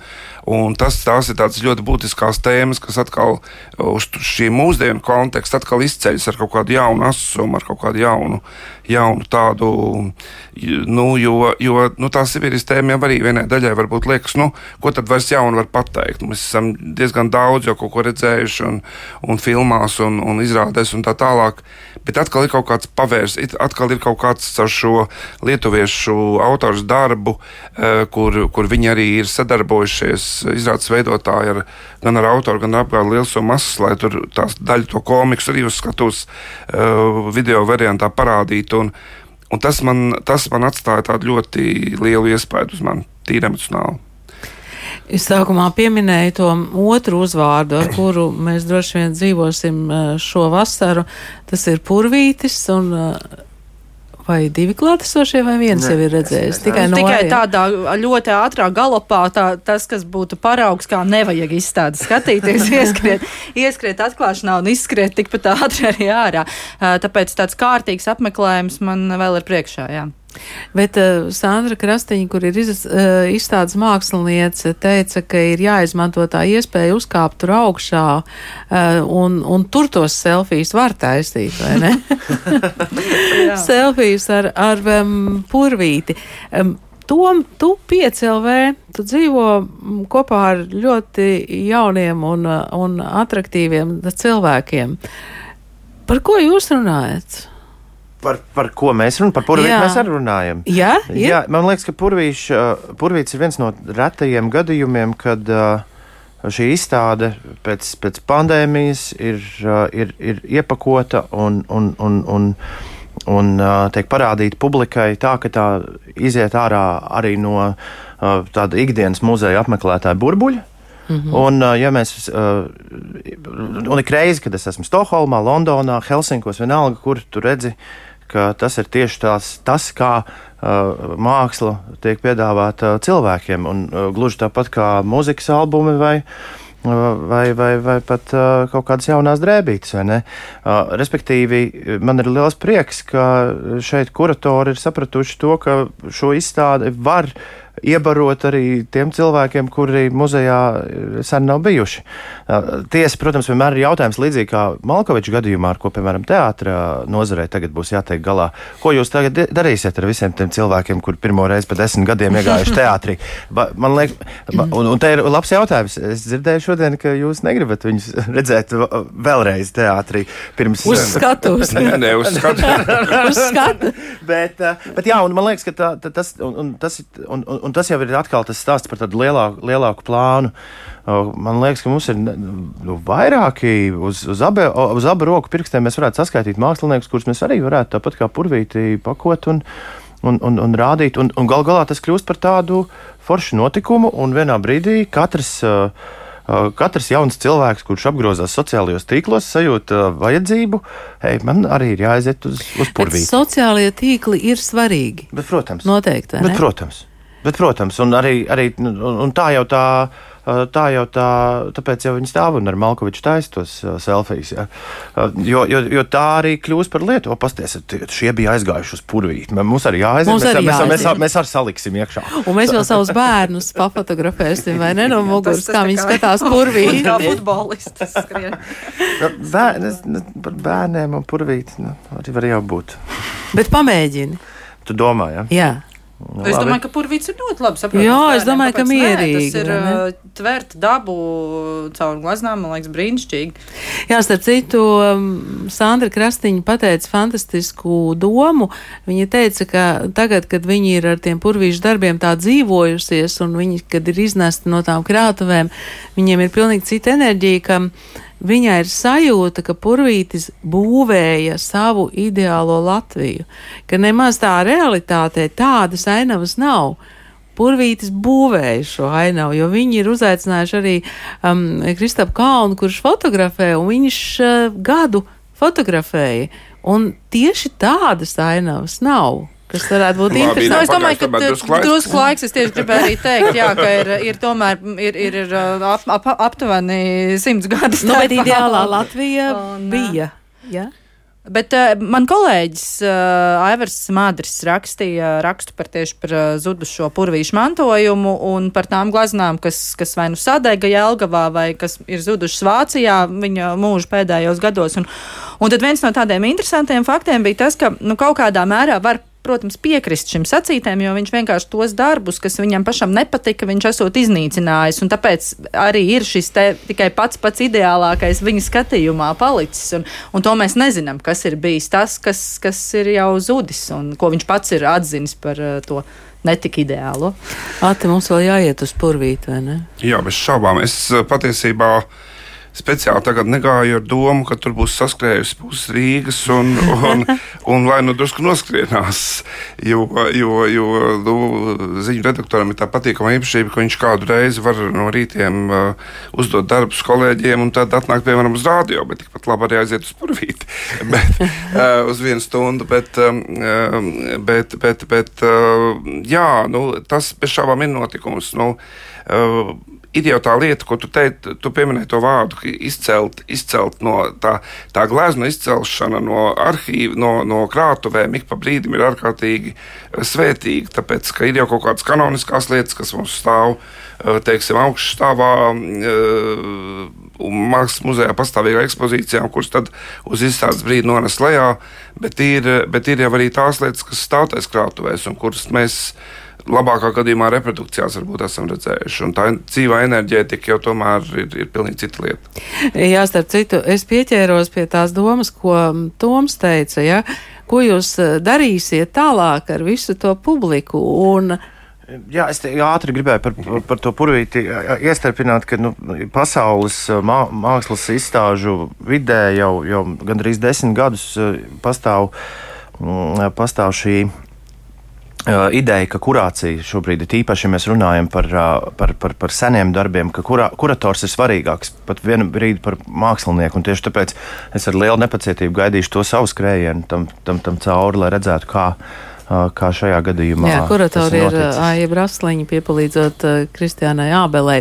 Un tas, tās ir tādas ļoti būtiskas tēmas, kas atkal uz šī mūsdienu konteksta atkal izceļas ar kaut kādu jaunu asumu, ar kaut kādu jaunu, jaunu tādu, nu, jo, jo nu, tā Sibīrijas tēma jau arī vienai daļai varbūt liekas, nu, ko tad vairs jaunu var pateikt. Mēs esam diezgan daudz jau kaut ko redzējuši un, un filmās un, un izrādēs un tā tālāk. Bet atkal ir kaut kāds pavērs, atkal ir kaut kāds ar šo lietuviešu autoru darbu, eh, kur, kur viņi arī ir sadarbojušies, izrādes veidotāji ar, gan ar autoru, gan apgādu liels un mazs, lai tur tās daļu to komiksu arī uz skatuves uh, video variantā parādītu. Un, un tas, man, tas man atstāja tādu ļoti lielu iespēju uz mani, tīri emocionāli. Es sākumā pieminēju to otru uzvārdu, ar kuru mēs droši vien dzīvosim eh, šo vasaru. Tas ir purvītis. Un, eh, Vai divi klātesošie, vai viens ne, jau ir redzējis? Tikai, no tikai tādā ļoti ātrā galopā, tā, tas, kas būtu paraugs, kā nevajag izstādi skatīties, ieskriet, ieskriet atklāšanā un izskriet tikpat ātri arī ārā. Tāpēc tāds kārtīgs apmeklējums man vēl ir priekšā. Jā. Bet uh, Sandra Krastiņa, kur ir iz, uh, izstādes māksliniece, teica, ka ir jāizmanto tā iespēja uzkāpt tur augšā uh, un, un tur tos selfijas var taisīt, vai ne? selfijas ar, ar um, purvīti. Um, Tom, tu piecēlvē, tu dzīvo kopā ar ļoti jauniem un, un attraktīviem cilvēkiem. Par ko jūs runājat? Par, par ko mēs runājam? Par purvīti mēs arī runājam. Jā, ir? Jā, man liekas, ka purvīš, uh, purvīts ir viens no retajiem gadījumiem, kad uh, šī izstāde pēc, pēc pandēmijas ir, uh, ir, ir iepakota un, un, un, un, un tiek parādīta publikai tā, ka tā iziet ārā arī no tāda ikdienas muzeja apmeklētāja burbuļa. Mm -hmm. Un, ja mēs, un ik reizi, kad es esmu Stokholmā, Londonā, Helsinkos, vienalga, kur tu redzi uh, ka tas ir tieši tās, tas, kā uh, māksla tiek piedāvāta cilvēkiem. Un, uh, gluži tāpat kā mūzikas albumi vai, uh, vai, vai, vai pat uh, kaut kādas jaunas drēbītes. Uh, respektīvi, man ir liels prieks, ka šeit kuratori ir sapratuši to, ka šo izstādi var iebarot arī tiem cilvēkiem, kuri muzejā eh, sen nav bijuši. Tiesa, protams, vienmēr ir jautājums līdzīgi kā Malkoviča gadījumā, ar ko, piemēram, teātrā nozarei tagad būs jātiek galā. Ko jūs tagad darīsiet ar visiem tiem cilvēkiem, kuri pirmo reizi pēc desmit gadiem iegājuši teātrī? Man liekas, un, un te ir labs jautājums. Es dzirdēju šodien, ka jūs negribat viņus redzēt vēlreiz teātrī pirms uz skatuves. Nē, ne, uz skatu. bet, bet jā, un man liekas, ka tā, tā, tas, un, un, tas, un, un, un tas jau ir atkal tas stāsts par tādu lielāku, lielāku plānu. Man liekas, ka mums ir nu, vairāki uz, uz, abi, uz abu roku pirkstiem. Mēs varētu saskaitīt māksliniekus, kurus mēs arī varētu tāpat kā purvīti pakot un, un, un, un rādīt. Un, un gal galā tas kļūst par tādu foršu notikumu, un vienā brīdī katrs. Uh, katrs jauns cilvēks, kurš apgrozās sociālajos tīklos, sajūt vajadzību, hei, man arī ir jāaiziet uz, uz purvīti. Sociālie tīkli ir svarīgi. Bet, protams. Noteikti. Bet, protams. Bet, protams, un arī, arī un, un tā jau tā. Tā jau tā, tāpēc jau viņi stāv un ar Malkoviču taisa tos selfijas. Ja. Jo, jo, jo tā arī kļūst par lietu. O, pasties, šie bija aizgājuši uz purvīti. Mums arī jāaiziet. Mums arī mēs, jāaiziet. mēs, mēs, mēs arī saliksim iekšā. Un mēs vēl savus bērnus papotografēsim, vai ne? No muguras, kā viņi skatās purvīti. Kā futbolists skrien. Bērn, par bērniem un purvīti nu, arī var jau būt. Bet pamēģini. Tu domā, ja? Jā. Nu, es domāju, ka purvīts ir ļoti labi saprotams. Jā, es domāju, ka mierīgi. Tas ir uh, tvert dabu caur glaznām, man liekas, brīnišķīgi. Jā, starp citu, um, Sandra Krastiņa pateica fantastisku domu. Viņa teica, ka tagad, kad viņi ir ar tiem purvīšu darbiem tā dzīvojusies, un viņi, kad ir iznesti no tām krātuvēm, viņiem ir pilnīgi cita enerģija, ka Viņai ir sajūta, ka Purvītis būvēja savu ideālo Latviju, ka nemaz tā realitātē tādas ainavas nav. Purvītis būvēja šo ainavu, jo viņi ir uzaicinājuši arī um, Kristapu Kalnu, kurš fotografē, un viņš uh, gadu fotografēja. Un tieši tādas ainavas nav kas varētu būt interesanti. Nu, es domāju, ka drusku laiks, es tieši gribēju arī teikt, jā, ka ir, ir tomēr ir, ir, ir ap, ap, aptuveni simts gadus. Nu, bet ideālā Latvija un, bija. Ja? Bet uh, man kolēģis uh, Aivars Mādris rakstīja rakstu par tieši par uh, zudušo purvīšu mantojumu un par tām glaznām, kas, kas vai nu sadega Jelgavā vai kas ir zudušas Vācijā viņa mūža pēdējos gados. Un, un tad viens no tādiem interesantiem faktiem bija tas, ka nu, kaut kādā mērā var protams, piekrist šim sacītēm, jo viņš vienkārši tos darbus, kas viņam pašam nepatika, viņš esot iznīcinājis. Un tāpēc arī ir šis tikai pats pats ideālākais viņa skatījumā palicis. Un, un to mēs nezinām, kas ir bijis tas, kas, kas ir jau zudis un ko viņš pats ir atzinis par uh, to netika ideālo. Ati, mums vēl jāiet uz purvīti, vai ne? Jā, bez šaubām. Es uh, patiesībā speciāli tagad negāju ar domu, ka tur būs saskrējusi puses Rīgas un, un, un vai nu drusku noskrienās. Jo, jo, jo nu, ziņu redaktoram ir tā patīkama īpašība, ka viņš kādu reizi var no rītiem uh, uzdot darbus kolēģiem un tad atnākt piemēram uz rādio, bet tikpat labi arī aiziet uz purvīti bet, uh, uz vienu stundu. Bet, uh, bet, bet, bet uh, jā, nu, tas bez šābām ir notikums. Nu, uh, ir jau tā lieta, ko tu teici, tu pieminēji to vārdu, izcelt, izcelt no tā, tā glezna izcelšana no arhīva, no, no krātuvēm ik pa brīdim ir ārkārtīgi eh, svētīga. Tāpēc, ka ir jau kaut kādas kanoniskās lietas, kas mums stāv, eh, teiksim, augšstāvā. Eh, mākslas muzejā pastāvīgā ekspozīcijā, kuras tad uz izstādes brīdi nones lejā, bet ir, bet ir jau arī tās lietas, kas stāv taisa krātuvēs un kuras mēs labākā gadījumā reprodukcijās varbūt esam redzējuši. Un tā dzīvā enerģētika jau tomēr ir, ir pilnīgi cita lieta. Jā, starp citu, es pieķēros pie tās domas, ko Toms teica, ja? ko jūs eh, darīsiet tālāk ar visu to publiku. Un, Jā, es ātri gribēju par, par to purvīti iestarpināt, ka nu, pasaules mā, mākslas izstāžu vidē jau, jau gandrīz desmit gadus pastāv, mm, pastāv šī Uh, ideja, ka kurācija šobrīd ir īpaši, ja mēs runājam par, uh, par, par, par seniem darbiem, ka kurā, kurators ir svarīgāks pat vienu brīdi par mākslinieku. Tieši tāpēc es ar lielu nepacietību gaidīšu to savu skrējienu tam, tam, tam cauri, lai redzētu, kā, kā šajā gadījumā. Jā, kuratori ir Aija Brasliņa piepalīdzot Kristiānai Ābelē.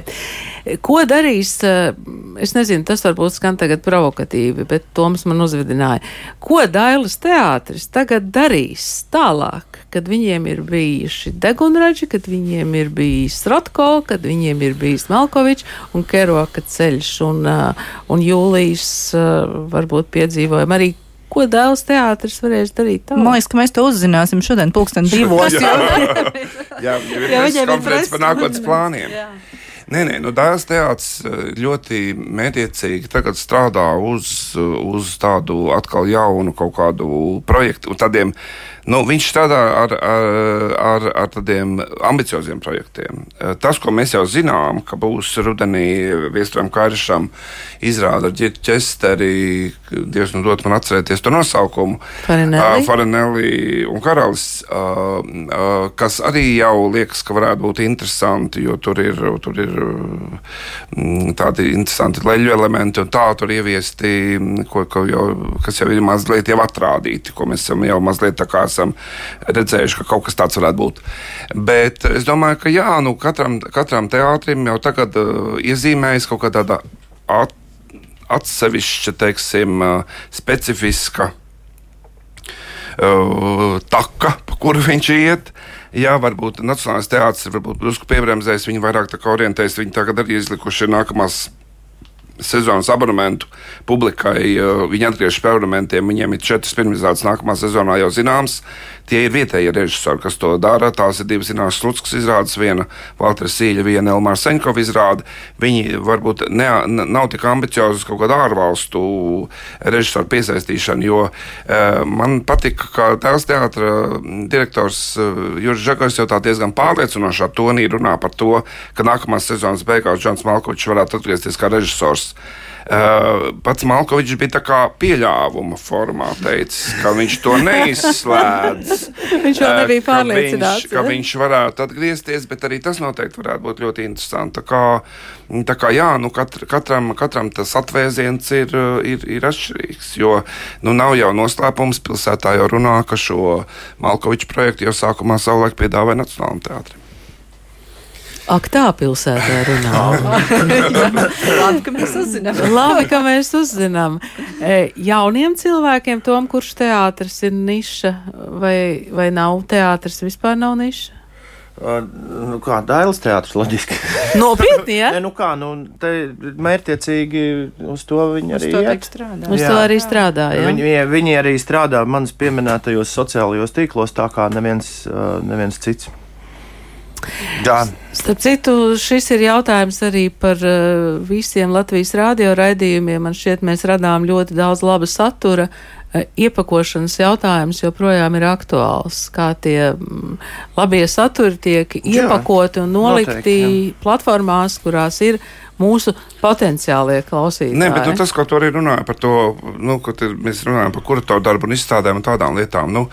Ko darīs, es nezinu, tas varbūt skan tagad provokatīvi, bet Toms man uzvedināja. Ko Dailas teātris tagad darīs tālāk, kad viņiem ir bijuši Degunraģi, kad viņiem ir bijis Rotko, kad viņiem ir bijis Malkovičs un Keroka ceļš un, un Jūlijas varbūt piedzīvojam arī ko dēls teātris varēs darīt. Tā? Man liekas, ka mēs to uzzināsim šodien, pulksten divos. jā, jā, jā, jā viņiem ir konferences par nākotnes plāniem. Jā. Nē, nē, nu, Dārzs teātris ļoti mētiecīgi tagad strādā uz, uz tādu atkal jaunu kaut kādu projektu, tādiem Nu, viņš strādā ar, ar, ar, ar tādiem ambicioziem projektiem. Tas, ko mēs jau zinām, ka būs rudenī Viesturam Kairišam izrāda ar Ģirķu Česteri, Dievs nu dot man atcerēties to nosaukumu, Farinelli, uh, Farinelli un Karalis, uh, uh, kas arī jau liekas, ka varētu būt interesanti, jo tur ir, tur ir mm, tādi interesanti leļu elementi un tā tur ieviesti, ko, ko jau, kas jau ir mazliet jau atrādīti, ko mēs esam jau mazliet tā kā esam esam redzējuši, ka kaut kas tāds varētu būt. Bet es domāju, ka jā, nu, katram, katram teātrim jau tagad uh, iezīmējas kaut kāda tāda at, atsevišķa, teiksim, uh, specifiska uh, taka, pa kuru viņš iet. Jā, varbūt Nacionālais teātris ir drusku piebremzējis, viņi vairāk orientējas. Viņi tagad arī izlikuši nākamās sezonas abonementu publikai. Viņi atgriežas pie abonementiem. Viņiem ir četras pirmizrādes nākamā sezonā jau zināmas. Tie ir vietējie režisori, kas to dara. Tās ir divas zināmas Slutskas izrādes, viena Valtera Sīļa, viena Elmāra Seņkova izrāde. Viņi varbūt ne, nav tik ambiciozi uz kaut kādu ārvalstu režisoru piesaistīšanu, jo uh, man patika, ka tās teātra direktors uh, Juris Žakars jau tā diezgan pārliecinošā tonī runā par to, ka nākamās sezonas beigās Džons Malkovičs varētu atgriezties kā režisors. Uh, pats Malkovičs bija pieļāvuma formā teicis, ka viņš to neizslēdz. viņš vēl nebija pārliecināts. Ka viņš, ka viņš varētu atgriezties, bet arī tas noteikti varētu būt ļoti interesanti. Tā kā, tā kā jā, nu katr, katram, katram tas atvēziens ir, ir, ir atšķirīgs, jo nu, nav jau noslēpums. Pilsētā jau runā, ka šo Malkoviča projektu jau sākumā savulaik piedāvāja Nacionālajiem teātrim. Ak, tā pilsētā runā. Labi, ka mēs uzzinām. Labi, ka mēs uzzinām. E, Jauniem cilvēkiem, tom, kurš teātris ir niša, vai, vai nav teātris, vispār nav niša? Uh, nu, kā Dailas teātris, loģiski. Nopietni, ja? Nē, nu kā, nu, te mērķiecīgi uz to viņi Uz arī to iet. strādā. Uz Jā. to arī strādā, ja? Viņi, viņi arī strādā manas pieminētajos sociālajos tīklos, tā kā neviens, neviens cits. Jā, Starp citu, šis ir jautājums arī par uh, visiem Latvijas radio raidījumiem. Man šķiet, mēs radām ļoti daudz laba satura. Uh, iepakošanas jautājums joprojām ir aktuāls. Kā tie mm, labie saturi tiek Jā, iepakoti un nolikti noteikti, platformās, kurās ir mūsu potenciālie klausītāji. Nē, bet nu, tas, ko tu arī runāji par to, nu, ka mēs runājam par kuratoru darbu un izstādēm un tādām lietām. Nu,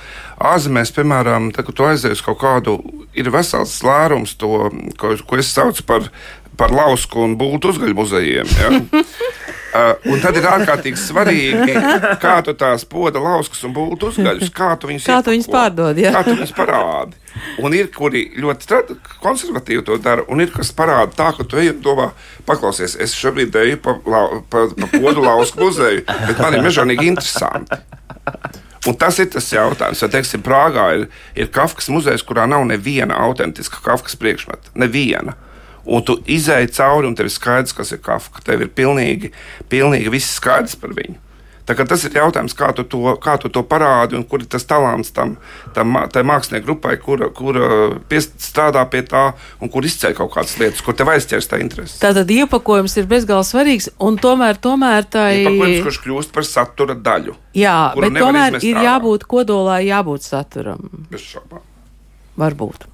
ārzemēs, piemēram, tad, kad tu aizies uz kaut kādu, ir vesels lērums to, ko, ko es saucu par, par lausku un būtu uzgaļu muzejiem. Ja? Uh, un tad ir ārkārtīgi svarīgi, kā tu tās poda lauskas un būtu uzgaļus, kā tu viņus, Kā tu viņus pārdod, jā. Kā tu viņus parādi. Un ir, kuri ļoti konservatīvi to dara, un ir, kas parāda tā, ka tu ej un domā, paklausies, es šobrīd eju pa, lau- pa, pa podu lausku muzeju, bet man ir mežonīgi interesanti. Un tas ir tas jautājums, vai, teiksim, Prāgā ir, ir Kafkas muzejs, kurā nav neviena autentiska Kafkas priekšmeta. Neviena. Un tu izēji cauri, un tev ir skaidrs, kas ir Kafka. Tev ir pilnīgi, pilnīgi viss skaidrs par viņu. Tas ir jautājums, kā tu to, kā tu to parādi un kur ir tas talants tam, tam mā- tai mākslinieku grupai, kur, kur strādā pie tā un kur izceļ kaut kādas lietas, kur tev aizķers tā interese. Tātad iepakojums ir bezgalīgi svarīgs, un tomēr, tomēr tā Ir ir. pakojums, kurš kļūst par satura daļu. Jā, bet tomēr ir jābūt kodolā, jābūt saturam. Bez šaubām. Varbūt.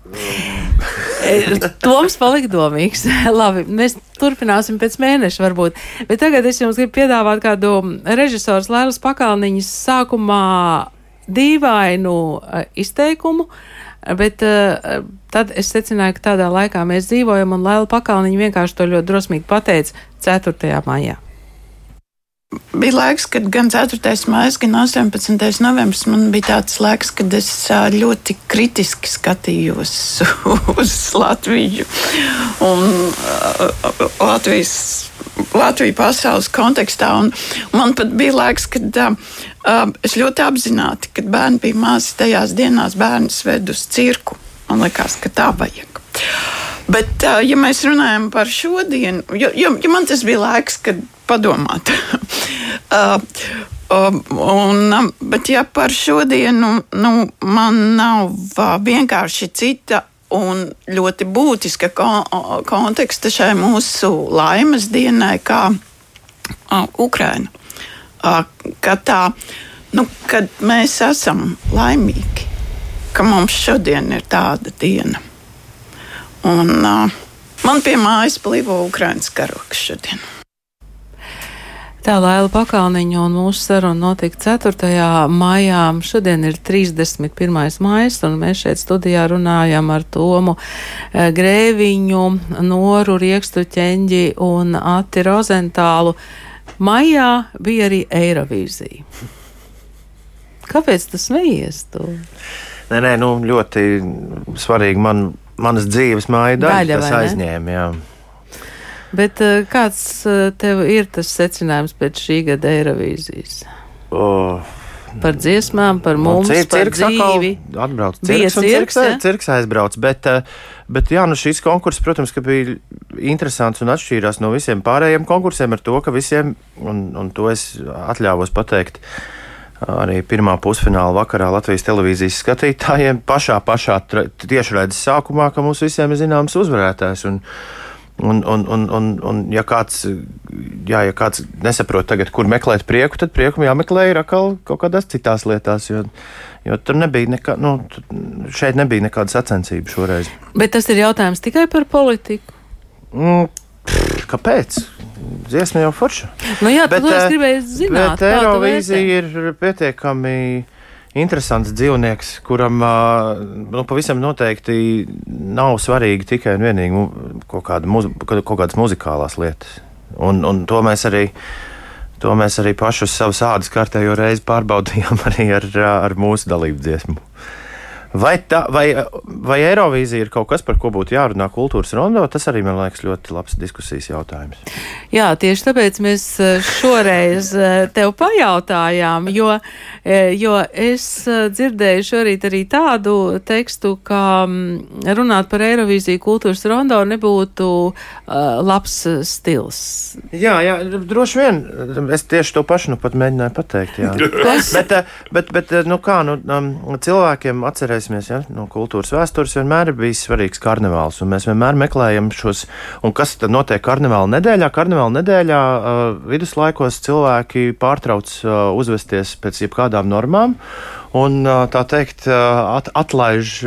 E, Toms palika domīgs. Labi, mēs turpināsim pēc mēneša, varbūt. Bet tagad es jums gribu piedāvāt kādu režisors Lēlas Pakalniņas sākumā dīvainu eh, izteikumu. Bet uh, tad es secināju, ka tādā laikā mēs dzīvojam, un Lēla Pakalniņa vienkārši to ļoti drosmīgi pateica 4. maijā. Bija laiks, kad gan 4. maija, gan 18. novembris man bija tāds laiks, kad es ļoti kritiski skatījos uz Latviju un ā, Latvijas, Latviju pasaules kontekstā. Un man pat bija laiks, kad ā, es ļoti apzināti, kad bērni bija mazi, tajās dienās bērnus ved uz cirku. Man liekas, ka tā vajag. Bet, ā, ja mēs runājam par šodienu, jo, jo, jo man tas bija laiks, kad padomāt. Uh, um, un, um, bet, ja par šodienu, nu, man nav uh, vienkārši cita un ļoti būtiska kon konteksta šai mūsu laimes dienai, kā uh, Ukraina. Uh, ka tā, nu, kad mēs esam laimīgi, ka mums šodien ir tāda diena. Un, uh, man pie mājas plīvo Ukraiņas karoks šodien. Tā Laila Pakalniņa un mūsu saruna notika 4. maijā. Šodien ir 31. maijs, un mēs šeit studijā runājam ar Tomu eh, Grēviņu, Noru Riekstu ķeņģi un Ati Rozentālu. Maijā bija arī Eirovīzija. Kāpēc tas smejies? Tu? Nē, nē, nu, ļoti svarīgi man, manas dzīves māja daļa, Daļa, tas aizņēma. Jā. Bet eh, kāds eh, tev ir tas secinājums pēc šī gada Eirovīzijas? Oh. Par dziesmām, par Nu, mums, cir- par dzīvi. Atbrauc cirks, un cirks, cirks, ja? cirks aizbrauc. Bet, eh, bet jā, nu šis konkurss, protams, ka bija interesants un atšķīrās no visiem pārējiem konkursiem ar to, ka visiem, un, un to es atļāvos pateikt, arī pirmā pusfināla vakarā Latvijas televīzijas skatītājiem pašā, pašā tiešraides sākumā, ka mums visiem ir zināms uzvarētājs. Un, Un, un, un, un, un ja, kāds, jā, ja kāds nesaprot, tagad, kur meklēt prieku, tad prieku jāmeklē ir atkal kaut kādās citās lietās. Jo, jo tur nebija nekā, nu, šeit nebija nekāda sacensība šoreiz. Bet tas ir jautājums tikai par politiku. Mm, pff, kāpēc? Dziesma jau forša. Nu jā, bet, Bet, es eh, gribēju zināt. Bet Eirovīzija ir pietiekami interesants dzīvnieks, kuram nu, pavisam noteikti nav svarīgi tikai un vienīgi kaut, kāda muzi kaut kādas muzikālās lietas. Un, un to mēs arī. To mēs arī paši uz savas ādas kārtējo reizi pārbaudījām arī ar, ar mūsu dalību dziesmu. Vai, tā, vai, vai Eirovīzija ir kaut kas, par ko būtu jārunā kultūras rondo? Tas arī man liekas ļoti labs diskusijas jautājums. Jā, tieši tāpēc mēs eh, šoreiz eh, tev pajautājām, jo, eh, jo es dzirdēju šorīt arī tādu tekstu, ka runāt par Eirovīziju kultūras rondo nebūtu labs stils. Jā, jā, droši vien. Es tieši to pašu nu pat mēģināju pateikt. Jā. bet, bet, bet, nu kā, nu, um, cilvēkiem atcerēs atcerēsimies, ja, no kultūras vēstures vienmēr ir bijis svarīgs karnevāls. Mēs vienmēr meklējam šos, un kas tad notiek karnevāla nedēļā? Karnevāla nedēļā uh, viduslaikos cilvēki pārtrauc uh, uzvesties pēc jebkādām normām un uh, tā teikt uh, at, atlaiž.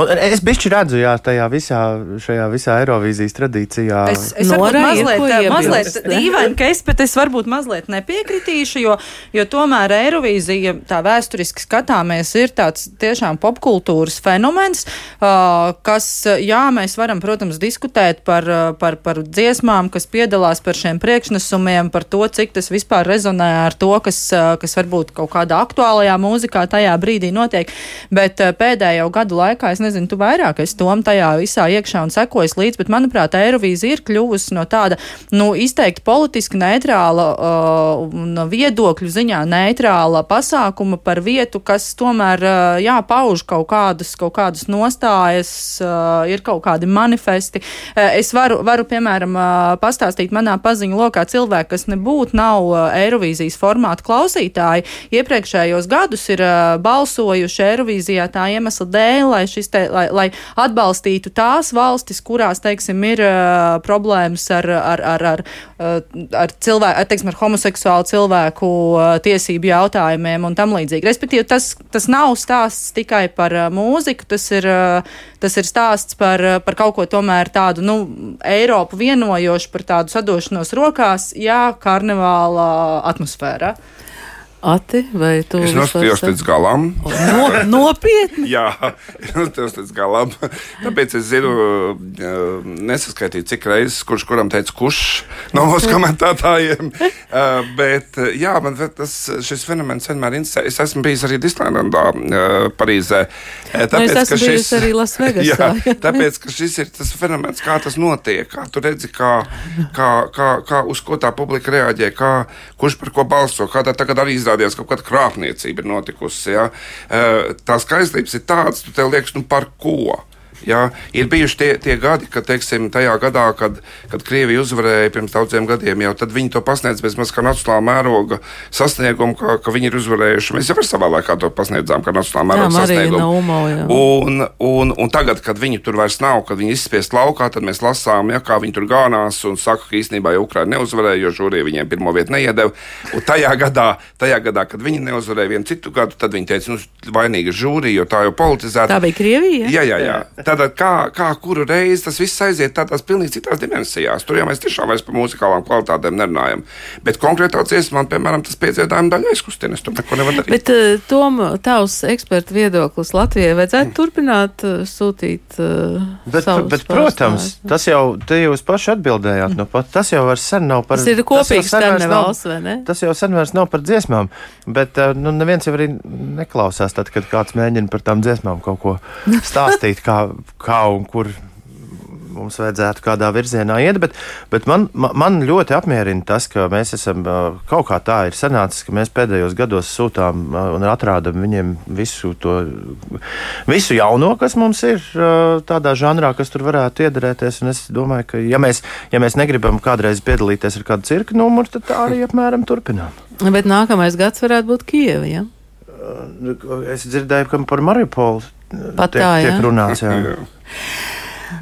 Un es bišķi redzu, jā, tajā visā, šajā visā Eirovīzijas tradīcijā. Es, es varbūt mazliet, mazliet dīvaini, ka es, bet es varbūt mazliet nepiekritīšu, jo, jo tomēr Eirovīzija, tā vēsturiski skatāmies, ir tāds tiešām popkultūras fenomens, uh, kas, jā, mēs varam, protams, diskutēt par, par, par dziesmām, kas piedalās par šiem priekšnesumiem, par to, cik tas vispār rezonē ar to, kas, kas varbūt kaut kādā aktuālajā mūzikā tajā brīdī notiek, bet pēdējo gadu laikā laikā, es nezinu, tu vairāk esi tom tajā visā iekšā un sekojas līdzi, bet manuprāt, Eirovīzija ir kļuvusi no tāda, nu, izteikti politiski neitrāla uh, un viedokļu ziņā neitrāla pasākuma par vietu, kas tomēr, uh, jā, pauž kaut kādas, kaut kādas nostājas, uh, ir kaut kādi manifesti. Uh, es varu, varu piemēram, uh, pastāstīt manā paziņu lokā cilvēki, kas nebūtu nav uh, Eirovīzijas formāta klausītāji, iepriekšējos gadus ir uh, balsojuši Eirovīzijā tā iemesla dēļ, lai, te, lai, lai atbalstītu tās valstis, kurās, teiksim, ir uh, problēmas ar, ar, ar, ar, ar, cilvēku, ar, teiksim, ar homoseksuālu cilvēku uh, tiesību jautājumiem un tam līdzīgi. Respektīvi, tas, tas nav stāsts tikai par uh, mūziku, tas ir, uh, tas ir stāsts par, par kaut ko tomēr tādu, nu, Eiropu vienojošu, par tādu sadošanos rokās, jā, karnevāla atmosfērā. Ati, vai tu es nostājos līdz galam? No, nopietni! Jā, es nostājos līdz galam. Tāpēc es zinu, nesaskaitīju, cik reizes kurš kuram teica, kurš no mūsu komentētājiem. Bet jā, man tas, šis fenomens vienmēr interesē. Es esmu bijis arī Disneylandā, Parīzē. Tāpēc, es esmu bijis arī Lasvegasā. Jā, tāpēc, ka šis ir tas fenomens, kā tas notiek, kā tu redzi, kā, kā, kā, kā uz ko tā publika reaģē, kā, kurš par ko balso, kā tā tagad arī izrādās izrādījās, ka kaut kāda krāpniecība notikusi. Ja? Tās skaistības ir tādas, tu tev liekas, nu par ko? Ja, ir bijuši tie, tie gadi, kad, teiksim, tajā gadā, kad, kad Krievija uzvarēja pirms daudziem gadiem, jau tad viņi to pasniedz bez maz kā nacionālā mēroga sasniegumu, ka, ka viņi ir uzvarējuši. Mēs jau savā laikā to pasniedzām, kā nacionālā mēroga jā, sasniegumu. Naumo, jā. un, un, un tagad, kad viņi tur vairs nav, kad viņi izspiest laukā, tad mēs lasām, ja, kā viņi tur gānās un saka, ka īstenībā jau Ukraina neuzvarēja, jo žūrija viņiem pirmo vietu neiedeva. Un tajā gadā, tajā gadā, kad viņi neuzvarēja vienu citu gadu, tad viņi teica, nu, vainīga žūrija, jo tā jau politizēta. Tā bija Krievija? Jā, jā, jā. Tātad, kā, kā kuru reizi tas viss aiziet tādās pilnīgi citās dimensijās. Tur jau mēs tiešām vairs par muzikālām kvalitātēm nerunājam. Bet konkrētā dziesmā, man, piemēram, tas piedziedājuma daļa aizkustina. Es tur neko nevaru darīt. Bet, uh, Tom, tavs eksperta viedoklis Latvijai vajadzētu turpināt uh, sūtīt. Uh, bet, bet protams, tas jau, te jūs paši atbildējāt. Nu, pat, tas jau vairs sen nav par. Tas ir kopīgs karnevāls, vai ne? Tas jau sen vairs nav par dziesmām. Bet, nu, neviens jau arī neklausās tad, kad kāds mēģina par tām dziesmām kaut ko stāstīt, kā, kā un kur mums vajadzētu kādā virzienā iet. Bet, bet man, man ļoti apmierina tas, ka mēs esam kaut kā tā ir sanācis, ka mēs pēdējos gados sūtām un atrādām viņiem visu to visu jauno, kas mums ir tādā žanrā, kas tur varētu iedarēties. Un es domāju, ka ja mēs, ja mēs negribam kādreiz piedalīties ar kādu cirka numuru, tad tā arī apmēram turpinām. Bet nākamais gads varētu būt Kieva. Ja? Es dzirdēju, ka par Mariupolu Pat tiek, tā, jā. tiek runāts. Jā. jā.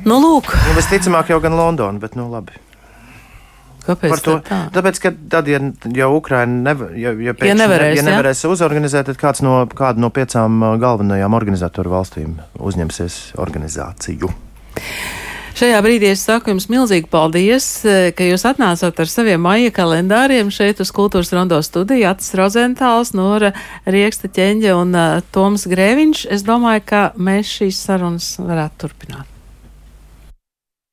Nu, lūk. Nu, visticamāk, jau gan Londona, bet nu labi. Kāpēc to, tā? Tāpēc, ka tad, ja jau Ukraina nevar, ja, ja pēkšņi, ja nevarēs, ja nevarēs ja? uzorganizēt, tad kāds no, kāda no piecām uh, galvenajām organizatoru valstīm uzņemsies organizāciju. Šajā brīdī es saku jums milzīgi paldies, eh, ka jūs atnācāt ar saviem maija kalendāriem šeit uz Kultūras rondo studiju. Atis Rozentāls, Nora Rieksta ķeņģe un uh, Toms Grēviņš. Es domāju, ka mēs šīs sarunas varētu turpināt.